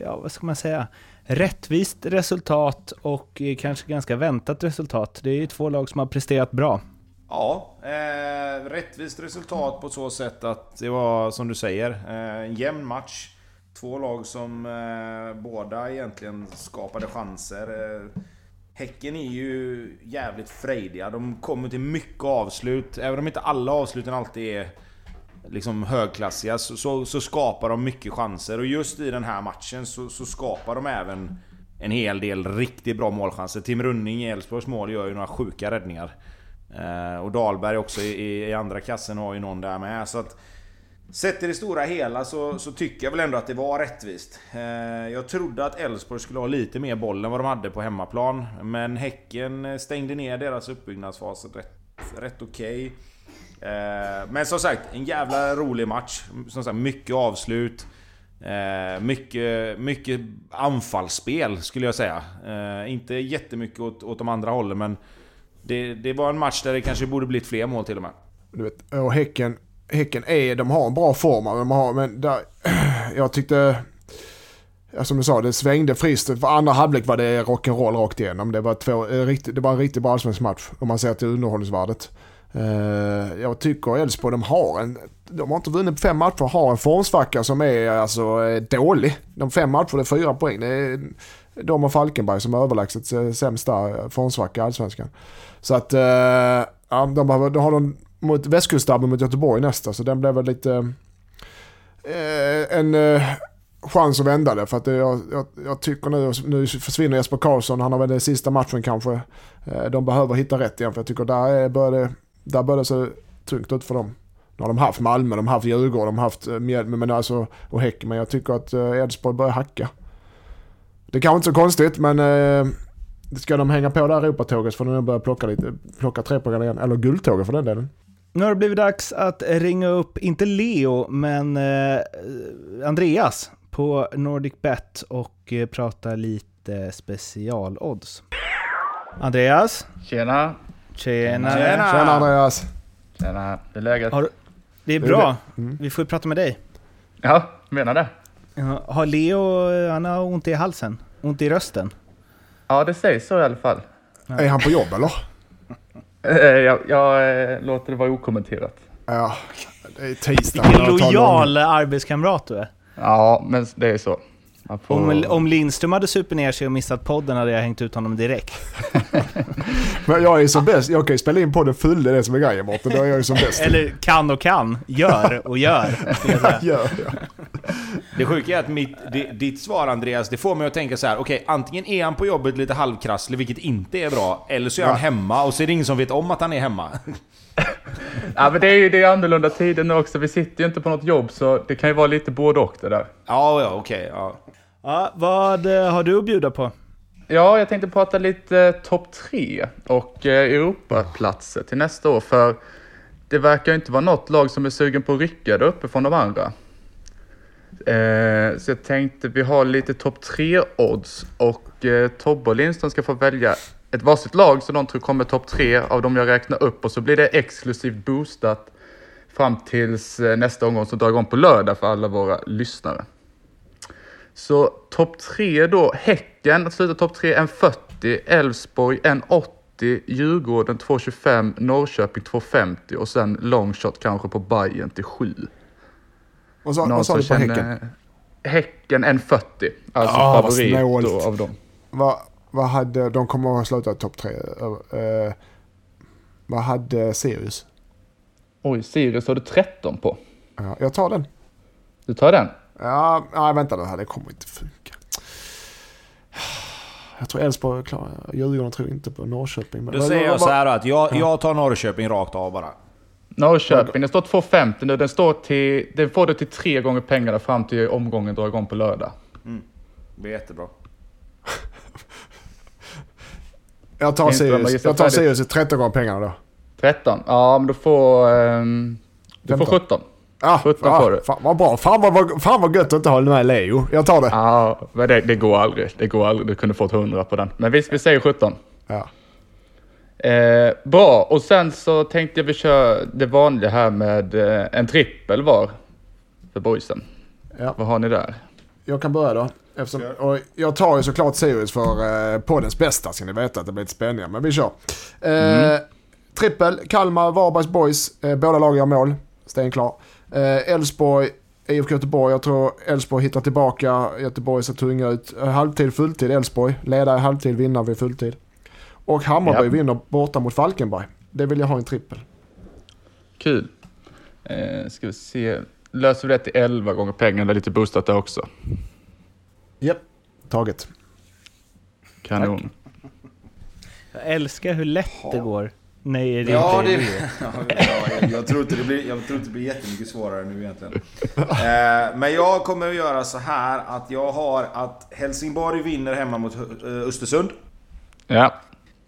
ja vad ska man säga, rättvist resultat och kanske ganska väntat resultat. Det är ju två lag som har presterat bra. Ja, eh, rättvist resultat på så sätt att det var som du säger, eh, en jämn match. Två lag som eh, båda egentligen skapade chanser. Eh, häcken är ju jävligt frejdiga. De kommer till mycket avslut. Även om inte alla avsluten alltid är liksom högklassiga så, så, så, skapar de mycket chanser. Och just i den här matchen så, så skapar de även en hel del riktigt bra målchanser. Tim Running i Elfsborgs mål gör ju några sjuka räddningar. Eh, och Dahlberg också i, i, andra kassen har ju någon där med. Så att, Sett i det stora hela så, så, tycker jag väl ändå att det var rättvist. Eh, jag trodde att Elfsborg skulle ha lite mer boll än vad de hade på hemmaplan. Men Häcken stängde ner deras uppbyggnadsfas rätt, rätt okej. Okay. Eh, men som sagt, en jävla rolig match. Som sagt, mycket avslut. Eh, mycket, mycket anfallsspel skulle jag säga. Eh, inte jättemycket åt, åt de andra hållen men det, det var en match där det kanske borde blivit fler mål till och med. Du vet, och Häcken, häcken är, de har en bra form, de har, men där, jag tyckte... Ja, som du sa, det svängde friskt. För andra halvlek var det rock'n'roll rakt igenom. Det var, två, det var en riktigt bra allsvensk match om man ser till underhållningsvärdet. Uh, jag tycker Elfsborg, de har en... De har inte vunnit på fem matcher, har en formsvacka som är alltså eh, dålig. De fem matcherna det är fyra poäng. Det är de och Falkenberg som är överlägset sämsta formsvacka i Allsvenskan. Så att, uh, ja, de, behöver, då har de mot västkustderby mot Göteborg nästa, så den blev väl lite... Uh, en chans att vända det. För att jag, jag, jag, tycker nu, nu försvinner Jesper Karlsson, han har väl den sista matchen kanske. De behöver hitta rätt igen för jag tycker där börjar det där började det se tungt ut för dem. Nu har de haft Malmö, de har haft Djurgården, de har haft eh, Mjällby men alltså, och Häcken. Men jag tycker att eh, Elfsborg börjar hacka. Det är kanske inte så konstigt men eh, ska de hänga på det här Europatåget så får de nog börja plocka, lite, plocka trepoängare igen. Eller guldtåget för den delen. Nu har det blivit dags att ringa upp, inte Leo, men eh, Andreas på Nordic Bet och eh, prata lite specialodds. Andreas? Tjena! Tjena! Tjena, Tjena Andreas! Tjena, hur är läget? Har, det är bra. Mm. Vi får ju prata med dig. Ja, menar det. Har Leo, han har ont i halsen? Ont i rösten? Ja, det sägs så i alla fall. Ja. Är han på jobb eller? Eh, jag, jag eh, låter det vara okommenterat. Ja, det är tisdag. Vilken lojal arbetskamrat du är. Ja, men det är så. Får... Om, om Lindström hade supit ner sig och missat podden hade jag hängt ut honom direkt. Men jag är som bäst. Jag kan ju spela in podden full, det är det som är grejen Mårten. Då är jag ju som bäst. Eller kan och kan. Gör och gör. gör ja. Det sjuka är att mitt, ditt svar Andreas, det får mig att tänka så här. okej, okay, antingen är han på jobbet lite halvkrasslig, vilket inte är bra, eller så är ja. han hemma och så är det ingen som vet om att han är hemma. ja men det är ju det är annorlunda tider nu också. Vi sitter ju inte på något jobb så det kan ju vara lite både och det där. Ja, ja okej. Okay, ja. Ja, vad eh, har du att bjuda på? Ja, jag tänkte prata lite eh, topp tre och eh, Europaplatser till nästa år. För det verkar inte vara något lag som är sugen på att rycka där uppe från de andra. Eh, så jag tänkte vi har lite topp tre odds och eh, Tobbe och Lindström ska få välja ett varsitt lag som de tror kommer topp tre av de jag räknar upp och så blir det exklusivt boostat fram tills eh, nästa omgång som drar igång på lördag för alla våra lyssnare. Så topp tre då, Häcken slutar topp tre 1,40, Elfsborg 1,80, Djurgården 2,25, Norrköping 2,50 och sen longshot kanske på Bayern till 7. Vad sa, vad sa du på Häcken? Häcken 1,40. Alltså ah, favorit då av dem. Vad, vad hade, de kommer att ha slutat topp tre. Uh, vad hade Sirius? Oj, Sirius har du 13 på. Ja, jag tar den. Du tar den? Ja, nej, vänta nu här. Det kommer inte funka. Jag tror Elfsborg är klar. Djurgården tror inte på Norrköping. Men då säger jag så här då, att jag, jag tar Norrköping rakt av bara. Norrköping, den står 2,50 nu. Den, står till, den får du till tre gånger pengarna fram till omgången drar igång på lördag. Mm. Det blir jättebra. jag tar Sirius. Jag tar Sirius i 13 gånger pengarna då. 13? Ja, men du får... Um, du får 17. Ja, 17 ja, får du. Fan vad bra. Fan vad, fan vad gött att inte hålla med Leo. Jag tar det. Ja, men det, det, går aldrig. Det går aldrig. Du kunde fått 100 på den. Men visst, vi säger 17. Ja. Eh, bra, och sen så tänkte jag vi kör det vanliga här med eh, en trippel var för boysen. Ja. Vad har ni där? Jag kan börja då. Eftersom, och jag tar ju såklart Sirius för eh, poddens bästa ska ni veta att det blir lite spännande. Men vi kör. Eh, Trippel, Kalmar, Varbergs Boys. Eh, båda lag gör mål. Stenklar. Eh, Elfsborg, IFK Göteborg. Jag tror Elfsborg hittar tillbaka. Göteborg ser tunga ut. Eh, halvtid, fulltid Elfsborg. Ledare halvtid, vinnare vid fulltid. Och Hammarby Ja. vinner borta mot Falkenberg. Det vill jag ha en trippel. Kul. Eh, ska vi se. Löser vi det till 11 gånger pengarna, lite boostat där också. Japp, taget. Kanon. Jag älskar hur lätt det går. Nej, det är Ja, inte det, det. ja, jag, jag, tror inte det blir, jag tror inte det blir jättemycket svårare nu egentligen. Eh, men jag kommer att göra så här att jag har att Helsingborg vinner hemma mot Östersund. Ja.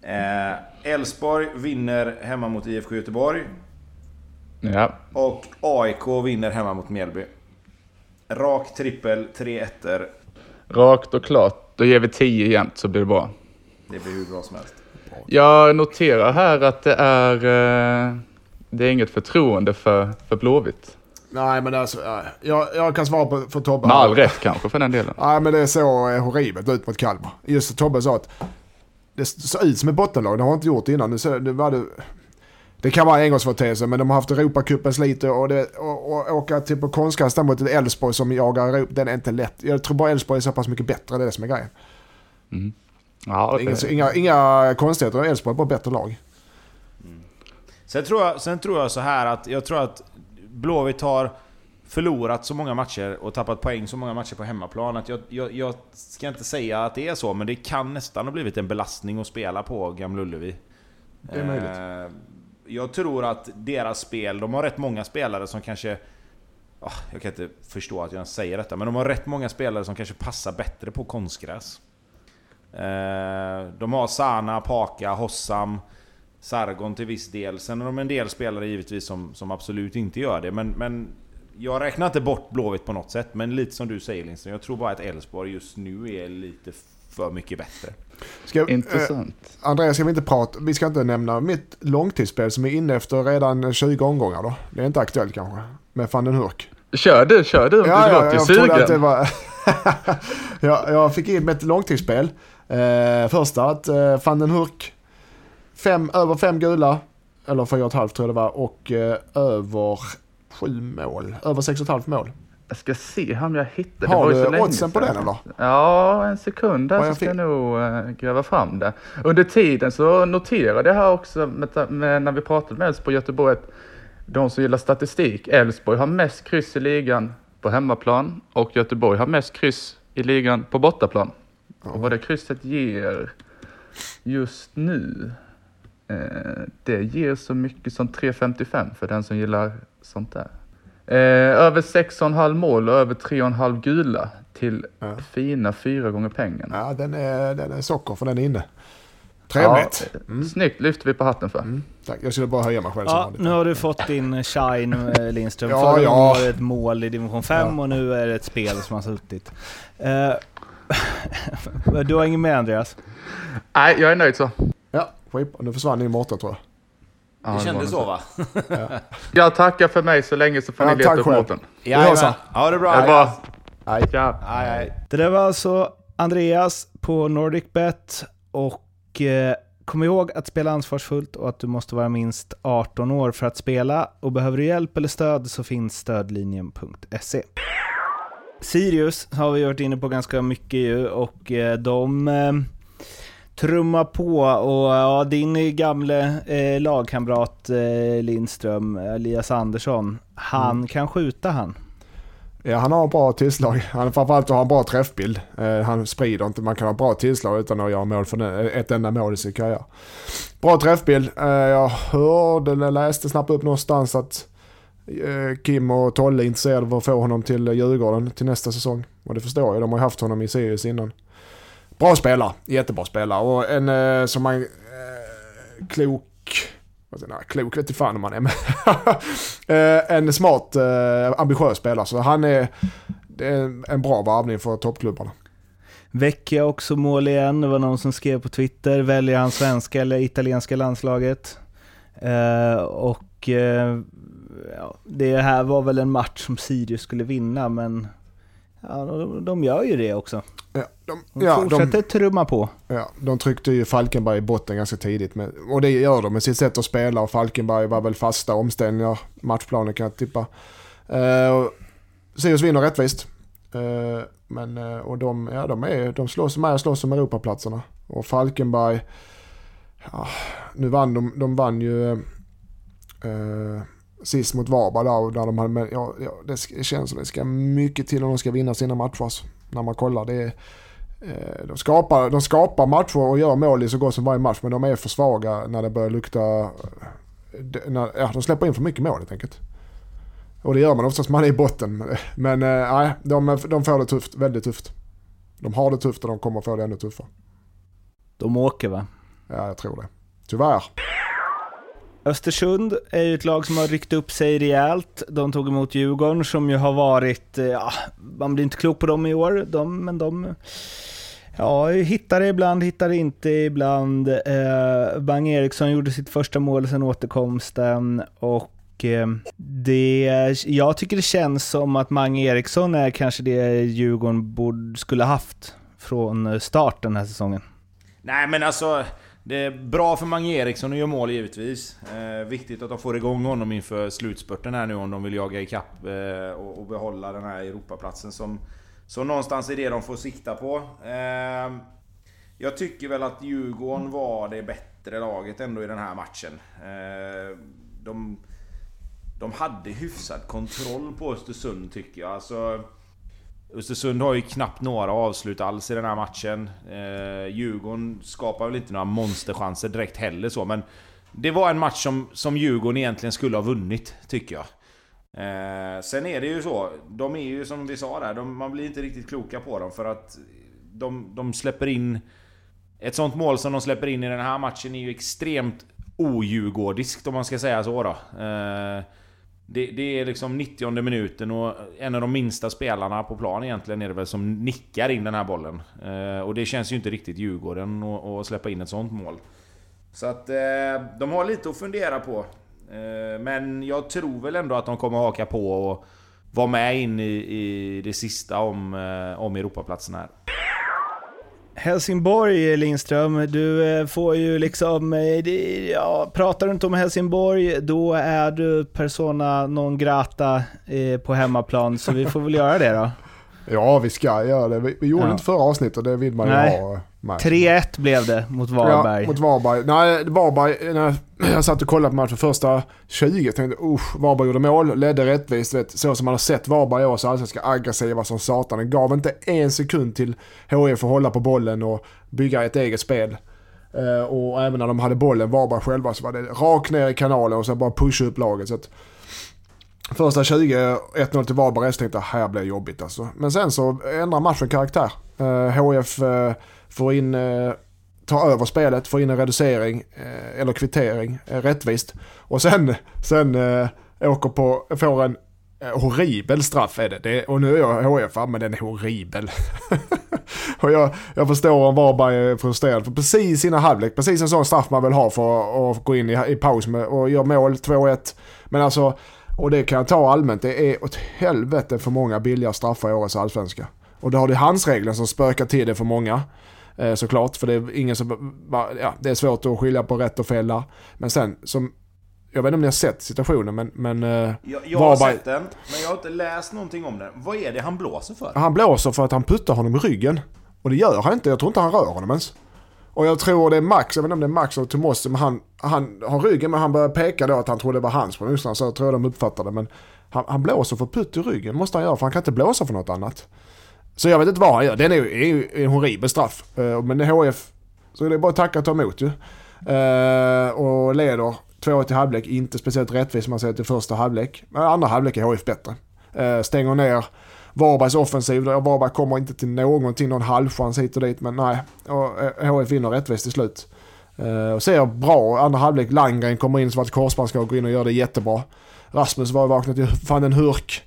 Eh, Elfsborg vinner hemma mot IFK Göteborg. Ja. Och AIK vinner hemma mot Mjällby. Rak trippel, tre ettor. Rakt och klart. Då ger vi 10 jämnt så blir det bra. Det blir hur bra som helst. Jag noterar här att det är, eh, det är inget förtroende för, för Blåvitt. Nej men alltså, ja, jag, jag kan svara på, för Tobbe. Med all rätt kanske för den delen. Nej men det såg eh, horribelt ut mot Kalmar. Just Tobbe sa att det såg ut som ett bottenlag. Det har inte gjort innan. Det, så- det, var det, det kan vara en engångsföreteelse men de har haft Europacupens lite och, det, och, och åka till på konstgräs där mot ett Elfsborg som jagar Europa, den är inte lätt. Jag tror bara Elfsborg är så pass mycket bättre, det är det som är grejen. Ja, Inga, det, inga, inga konstigheter, Elfsborg är bara bättre lag. Sen tror, jag, sen tror jag så här att jag tror att Blåvitt har förlorat så många matcher och tappat poäng så många matcher på hemmaplan att jag, jag, jag ska inte säga att det är så, men det kan nästan ha blivit en belastning att spela på Gamla Ullevi. Det är möjligt. Eh, Jag tror att deras spel, de har rätt många spelare som kanske... ah, Jag kan inte förstå att jag ens säger detta, men de har rätt många spelare som kanske passar bättre på konstgräs. Eh, De har Sana, Paka, Hossam, Sargon till viss del. Sen har de en del spelare givetvis som, som absolut inte gör det. Men, men jag räknar inte bort Blåvitt på något sätt. Men lite som du säger Lindström, jag tror bara att Elfsborg just nu är lite för mycket bättre. Ska, eh, intressant. Andreas, ska vi inte prata, vi ska inte nämna mitt långtidsspel som är inne efter redan 20 omgångar då. Det är inte aktuellt kanske. Med van den Hurk. Kör du, kör du Ja, du ja, låter jag sugen. trodde att det var... jag, jag fick in ett långtidsspel. Eh, första att eh, van den Hurk, fem, över fem gula, eller fyra och ett halvt tror jag det var, och eh, över sju mål. Över sex och ett halvt mål. Jag ska se om jag hittar. Har det var du oddsen på den eller? Ja, en sekund där Ja, så ska jag nog eh, gräva fram det. Under tiden så noterade jag här också med, med, när vi pratade med Elfsborg Göteborg att de som gillar statistik, Elfsborg har mest kryss i ligan på hemmaplan och Göteborg har mest kryss i ligan på bortaplan. Och vad det krysset ger just nu, eh, det ger så mycket som 3,55 för den som gillar sånt där. Eh, över 6,5 mål och över 3,5 gula till Ja. fina fyra gånger pengarna. Ja, den är, den är socker för den är inne. Trevligt. Ja, eh, Snyggt lyfter vi på hatten för. Mm, tack. Jag skulle bara höja mig själv Ja, nu har du fått din shine eh, Lindström. Ja, Förra ja. var det ett mål i division 5 Ja. och nu är det ett spel som har suttit. Eh, du har inget mer Andreas? Nej, jag är nöjd så. Ja, skit. Nu försvann din Mårten tror jag. Ja, Det var kändes så va? Jag tackar för mig så länge så får Ja, ni leta upp. Mårten. Jajamän. så. Ha det bra. Det. Nej. Tja. Aj, aj. Det där var alltså Andreas på NordicBet och eh, kom ihåg att spela ansvarsfullt och att du måste vara minst 18 år för att spela och behöver du hjälp eller stöd så finns stödlinjen.se. Sirius har vi varit inne på ganska mycket ju och eh, de eh, trummar på och ja, din gamle eh, lagkamrat eh, Lindström, Elias Andersson, han kan skjuta han. Ja, han har bra tillslag. Han, framförallt har han bra träffbild. Eh, han sprider inte, man kan ha bra tillslag utan att göra mål för den, ett enda mål i sin karriär. Bra träffbild. Eh, jag hörde eller läste snabbt upp någonstans att eh, Kim och Tolle är intresserade av att få honom till Djurgården till nästa säsong. Och det förstår jag, de har ju haft honom i Sirius innan. Bra spelare, jättebra spelare och en eh, som man... Eh, klok... vad säger klok vet inte fan om han är men eh, En smart, eh, ambitiös spelare. Så han är, det är en bra varvning för toppklubbarna. Vecchia också mål igen. Det var någon som skrev på Twitter. Väljer han svenska eller italienska landslaget? Eh, och eh, ja, det här var väl en match som Sirius skulle vinna, men Ja, de, de gör ju det också. Ja, de, De ja, fortsätter de, trumma på. ja, de tryckte ju Falkenberg i botten ganska tidigt. Med, och det gör de med sitt sätt att spela och Falkenberg var väl fasta omställningar. Matchplanen kan jag tippa. Uh, Sirius vinner rättvist. Eh, men, eh, och de, ja, de, är, de slåss med och slåss om Europaplatserna. Och Falkenberg, ja, nu vann de, de vann ju eh, sist mot Varberg där, där de hade, ja, ja, det känns som det ska mycket till om de ska vinna sina matcher. Alltså, när man kollar, det är, eh, de, skapar, de skapar matcher och gör mål i så gott som varje match, men de är för svaga när det börjar lukta... När, ja, de släpper in för mycket mål helt enkelt. Och det gör man oftast man är i botten. Men eh, nej, de, de får det tufft, väldigt tufft. De har det tufft och de kommer få det ännu tuffare. De åker va? Ja, jag tror det. Tyvärr. Östersund är ju ett lag som har ryckt upp sig rejält. De tog emot Djurgården som ju har varit, eh, ja, man blir inte klok på dem i år, de, men de Ja, hittar det ibland, hittar det inte ibland. Eh, Bang Eriksson gjorde sitt första mål sen återkomsten och eh, det, jag tycker det känns som att Mange Eriksson är kanske det Djurgården borde, skulle haft från eh, start den här säsongen. Nej men alltså, det är bra för Mange Eriksson att göra mål givetvis. Eh, viktigt att de får igång honom inför slutspurten här nu om de vill jaga ikapp eh, och, och behålla den här Europaplatsen som, som någonstans är det de får sikta på. Eh, jag tycker väl att Djurgården var det bättre laget ändå i den här matchen. Eh, de, de hade hyfsad kontroll på Östersund tycker jag. Alltså, Östersund har ju knappt några avslut alls i den här matchen. Eh, Djurgården skapar väl inte några monsterchanser direkt heller så, men... Det var en match som, som Djurgården egentligen skulle ha vunnit, tycker jag. Eh, sen är det ju så, de är ju som vi sa där, de, man blir inte riktigt kloka på dem för att de, de släpper in... Ett sånt mål som de släpper in i den här matchen är ju extremt odjurgårdiskt om man ska säga så då. Eh, det, det, är liksom 90 minuten och en av de minsta spelarna på plan egentligen är det väl som nickar in den här bollen. Eh, och det känns ju inte riktigt Djurgården att släppa in ett sånt mål. Så att eh, de har lite att fundera på. Eh, men jag tror väl ändå att de kommer haka på och vara med in i, i det sista om, eh, om Europaplatsen här. Helsingborg Lindström, du eh, får ju liksom, eh, ja, pratar du inte om Helsingborg då är du persona non grata eh, på hemmaplan, så vi får väl göra det då. Ja, vi ska göra det. Vi, vi gjorde ja. inte förra avsnittet och det vill man ju Nej. ha. 3-1 blev det mot Varberg. Ja, mot Varberg. Nej, Varberg, när jag satt och kollade på matchen första 20, tänkte usch, Varberg gjorde mål, ledde rättvist. Vet, så som man har sett Varberg i år, så allsvenska aggressiva som satan. Den gav inte en sekund till HIF att hålla på bollen och bygga ett eget spel. Uh, och även när de hade bollen, Varberg själva, så var det rakt ner i kanalen och så bara pusha upp laget. Så att, Första 20, 1-0 till Varberg, jag tänkte här blir jobbigt alltså. Men sen så ändrar matchen karaktär. Uh, HF uh, får in, eh, tar över spelet, får in en reducering eh, eller kvittering eh, rättvist. Och sen, sen eh, åker på, får en eh, horribel straff är det. det. Och nu är jag HF, men den är horribel. och jag, jag förstår om Varberg är frustrerad. För precis innan halvlek, precis en sån straff man vill ha för att gå in i, i paus med, och göra mål 2-1. Men alltså, och det kan jag ta allmänt, det är åt helvete för många billiga straffar i årets allsvenska. Och då har det handsregeln som spökar till det för många. Eh, såklart, för det är ingen som... Ja, det är svårt att skilja på rätt och fel där. Men sen, som... Jag vet inte om ni har sett situationen men... men jag jag har sett den, men jag har inte läst någonting om den. Vad är det han blåser för? Han blåser för att han puttar honom i ryggen. Och det gör han inte, jag tror inte han rör honom ens. Och jag tror det är Max, jag vet inte om det är Max eller Tomosi, men han, han har ryggen men han börjar peka då att han tror det var hans på motståndaren. Så jag tror de uppfattade men han, han blåser för putt i ryggen, måste han göra för han kan inte blåsa för något annat. Så jag vet inte vad han gör. Den är ju, en horribel straff. Uh, men HF, så det är bara att tacka och ta emot ju. Uh, och leder 2 till halvlek. Inte speciellt rättvist som man säger till första halvlek. Men andra halvlek är HF bättre. Uh, stänger ner Varbergs offensiv. Varberg kommer inte till någonting, någon halvchans hit och dit. Men nej, och HF vinner rättvist till slut. Uh, och ser bra andra halvlek. Landgren kommer in som att korsbandsskadad går in och gör det jättebra. Rasmus var vaknat till fan en hurk.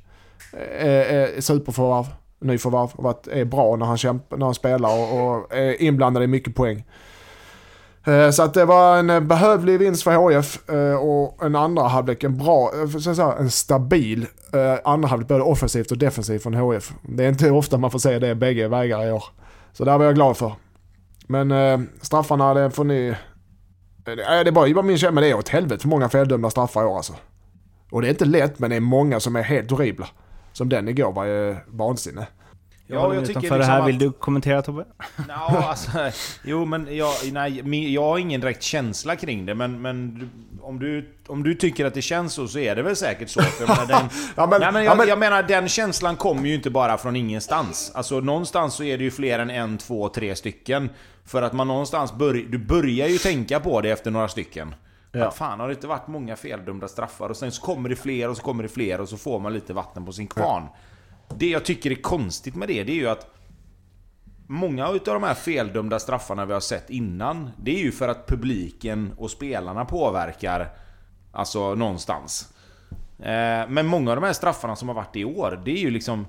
Uh, superförvärv nyförvärv och varit, är bra när han, kämpar, när han spelar och, och är inblandad i mycket poäng. Eh, så att det var en behövlig vinst för HF eh, och en andra halvlek, en bra, eh, att säga, en stabil andra halvlek både offensivt och defensivt från HF. Det är inte ofta man får se det bägge vägar i år. Så det var jag glad för. Men straffarna, det får ni... Det är bara, bara min känsla, men det är åt helvete för många feldömda straffar i år alltså. Och det är inte lätt, men det är många som är helt horribla. Som den igår var ju vansinne. Jag håller mig utanför det här. Vill du kommentera Tobbe? Ja, alltså, jo men jag, nej, jag har ingen direkt känsla kring det men, men om, du, om du tycker att det känns så så är det väl säkert så. För jag, menar, den, Ja, men- nej, men ja, jag, men- jag menar den känslan kommer ju inte bara från ingenstans. Alltså någonstans så är det ju fler än en, två, tre stycken. För att man någonstans börjar, du börjar ju tänka på det efter några stycken. Ja. Att fan har det inte varit många feldömda straffar? Och sen så kommer det fler och så kommer det fler och så får man lite vatten på sin kvarn. Det jag tycker är konstigt med det, det är ju att Många utav de här feldömda straffarna vi har sett innan, det är ju för att publiken och spelarna påverkar Alltså någonstans. Eh, Men många av de här straffarna som har varit i år, det är ju liksom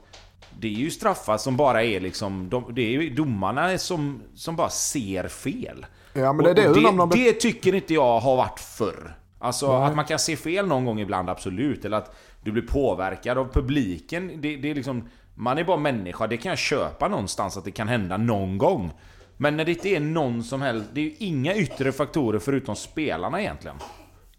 Det är ju straffar som bara är liksom, de, det är ju domarna som, som bara ser fel. Ja, men det är det, och om de- det tycker inte jag har varit förr. Alltså att man kan se fel någon gång ibland, absolut. Eller att du blir påverkad av publiken. Det, det är liksom... Man är bara människa, det kan jag köpa någonstans att det kan hända någon gång. Men när det inte är någon som helst... Det är ju inga yttre faktorer förutom spelarna egentligen.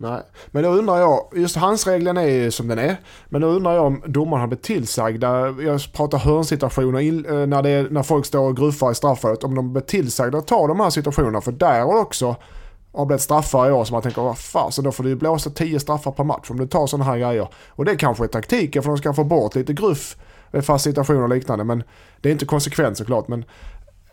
Nej, men då undrar jag, just handsregeln är ju som den är, men då undrar jag om domaren har blivit tillsagda, jag pratar hörnsituationer, eh, när, det är, när folk står och gruffar i straffområdet, om de blir tillsagda att ta de här situationerna, för där har det också har blivit straffar i år som man tänker, vad fan, så då får du ju blåsa 10 straffar per match om du tar sådana här grejer. Och det kanske är taktiken för att de ska få bort lite gruff vid fast situationer och liknande, men det är inte konsekvent såklart, men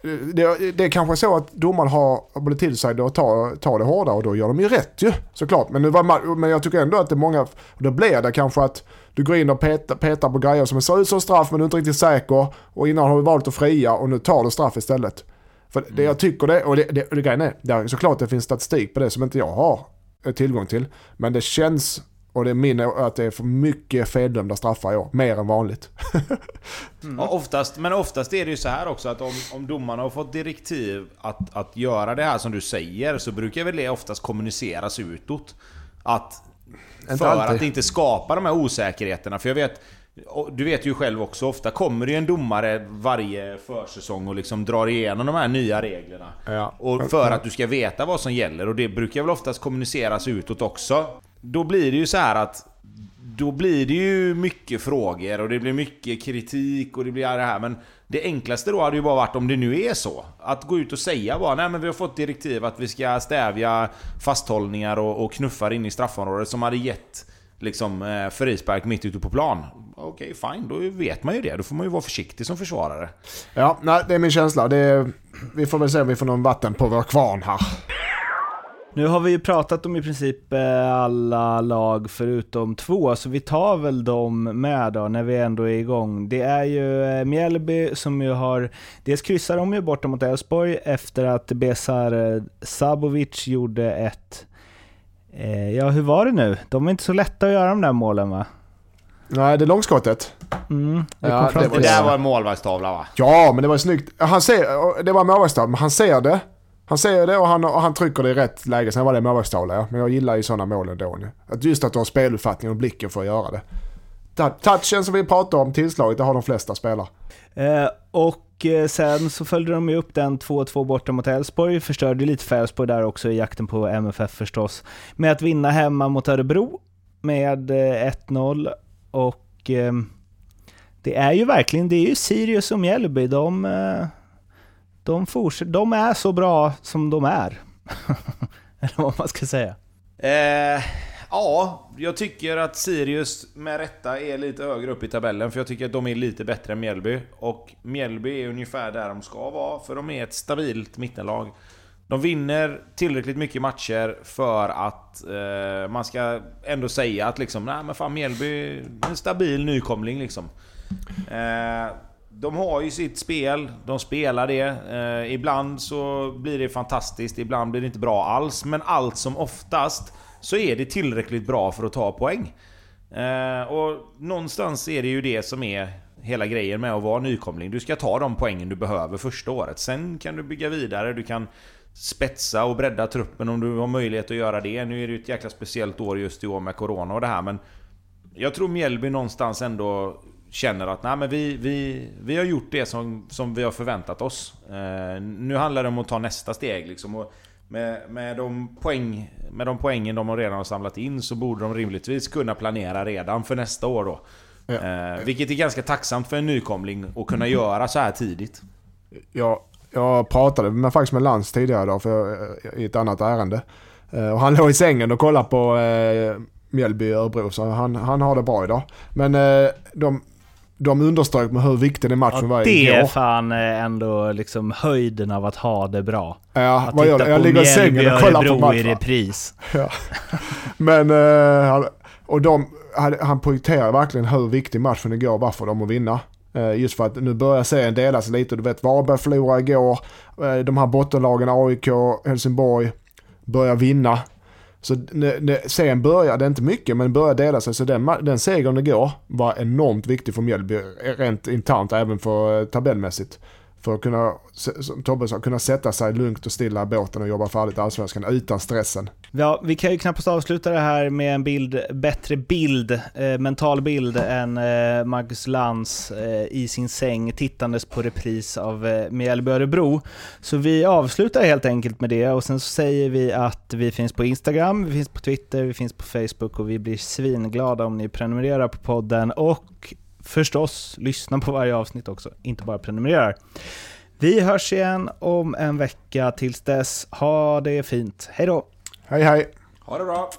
Eh, det, det är kanske så att domaren har blivit tillsagda att ta, tar det hårdare och då gör de ju rätt ju såklart. Men, nu var, men jag tycker ändå att det är många, då blir det kanske att du går in och petar, petar på grejer som ser ut som straff men du är inte riktigt säker och innan har du valt att fria och nu tar du straff istället. För det jag tycker det, och det, det, det grejen är, det är såklart det finns statistik på det som inte jag har eh, tillgång till. Men det känns, och det är min att det är för mycket feldömda straffar i år, mer än vanligt. Ja, oftast, men oftast är det ju så här också att om, om domarna har fått direktiv att, att göra det här som du säger så brukar väl det oftast kommuniceras utåt. Att Inte för alltid. att inte skapa de här osäkerheterna. För jag vet, du vet ju själv också, ofta kommer det ju en domare varje försäsong och liksom drar igenom de här nya reglerna. Ja. Och för att du ska veta vad som gäller, och det brukar väl oftast kommuniceras utåt också. Då blir det ju så här att då blir det ju mycket frågor och det blir mycket kritik och det blir det här men Det enklaste då hade ju bara varit om det nu är så Att gå ut och säga bara nej men vi har fått direktiv att vi ska stävja fasthållningar och, och knuffar in i straffområdet som hade gett Liksom eh, frispark mitt ute på plan Okej fine, då vet man ju det. Då får man ju vara försiktig som försvarare. Ja, nej, det är min känsla. Det är, vi får väl se om vi får någon vatten på vår kvarn här. Nu har vi ju pratat om i princip eh, alla lag förutom två, så vi tar väl dem med då när vi ändå är igång. Det är ju eh, Mjällby som ju har, dels kryssar de ju borta mot Elfsborg efter att Besar eh, Sabovic gjorde ett, eh, ja hur var det nu? De är inte så lätta att göra de där målen va? Nej, det är långskottet. Mm, vi Ja, det Det var- där var en målvaktstavla va? Ja, men det var snyggt. Han ser, det var målvaktstavla, men han ser det. Han ser det och han, och han trycker det i rätt läge. Sen var det målvaktstavla, ja. Men jag gillar ju sådana mål ändå. Att just att du har speluppfattning och blicken för att göra det. Touchen som vi pratade om, tillslaget, det har de flesta spelare. Eh, och eh, sen så följde de ju upp den 2-2 borta mot Elfsborg, förstörde lite för Elfsborg där också i jakten på MFF förstås, med att vinna hemma mot Örebro med eh, 1-0 och eh, det är ju verkligen, det är ju Sirius och Mjällby, de, eh, de, fortsätter, de är så bra som de är. Eller vad man ska säga. Eh, ja, jag tycker att Sirius med rätta är lite högre upp i tabellen för jag tycker att de är lite bättre än Mjällby. Och Mjällby är ungefär där de ska vara för de är ett stabilt mittenlag. De vinner tillräckligt mycket matcher för att eh, man ska ändå säga att liksom, nej men fan Mjällby är en stabil nykomling liksom. Eh, de har ju sitt spel, de spelar det. Eh, ibland så blir det fantastiskt, ibland blir det inte bra alls. Men allt som oftast så är det tillräckligt bra för att ta poäng. Eh, och någonstans är det ju det som är hela grejen med att vara nykomling. Du ska ta de poängen du behöver första året. Sen kan du bygga vidare, du kan spetsa och bredda truppen om du har möjlighet att göra det. Nu är det ju ett jäkla speciellt år just i år med Corona och det här men... Jag tror Mjällby någonstans ändå känner att nej, men vi, vi, vi har gjort det som, som vi har förväntat oss. Eh, nu handlar det om att ta nästa steg liksom. Och med, med, de poäng, med de poängen de redan har samlat in så borde de rimligtvis kunna planera redan för nästa år då. Ja. Eh, vilket är ganska tacksamt för en nykomling att kunna mm. göra så här tidigt. Ja, jag pratade med, faktiskt med Lans tidigare idag för, i ett annat ärende. Eh, och han låg i sängen och kollade på eh, Mjällby Örebro så han, han har det bra idag. Men eh, de, de underströk med hur viktig den matchen ja, var det igår. Det är fan eh, ändå liksom höjden av att ha det bra. Ja, att vad gör Jag ligger i sängen och kollar på matchen. i repris. Ja. Men, uh, och de, han poängterar verkligen hur viktig matchen igår var för dem att vinna. Uh, just för att nu börjar serien delas lite. Du vet, Varberg förlorade igår. De här bottenlagen, AIK, Helsingborg, börjar vinna. Så sen började, inte mycket, men började dela sig. Så den, den segern igår var enormt viktig för Mjällby, rent internt, även för eh, tabellmässigt. För att kunna, som Tobbe sa, kunna sätta sig lugnt och stilla i båten och jobba färdigt Allsvenskan utan stressen. Ja, vi kan ju knappast avsluta det här med en bild, bättre bild, eh, mental bild än eh, Marcus Lantz eh, i sin säng tittandes på repris av eh, Mjällby Örebro. Så vi avslutar helt enkelt med det och sen så säger vi att vi finns på Instagram, vi finns på Twitter, vi finns på Facebook och vi blir svinglada om ni prenumererar på podden och förstås lyssna på varje avsnitt också, inte bara prenumererar. Vi hörs igen om en vecka. Tills dess, ha det fint. Hej då! Hej hej! Ha det bra!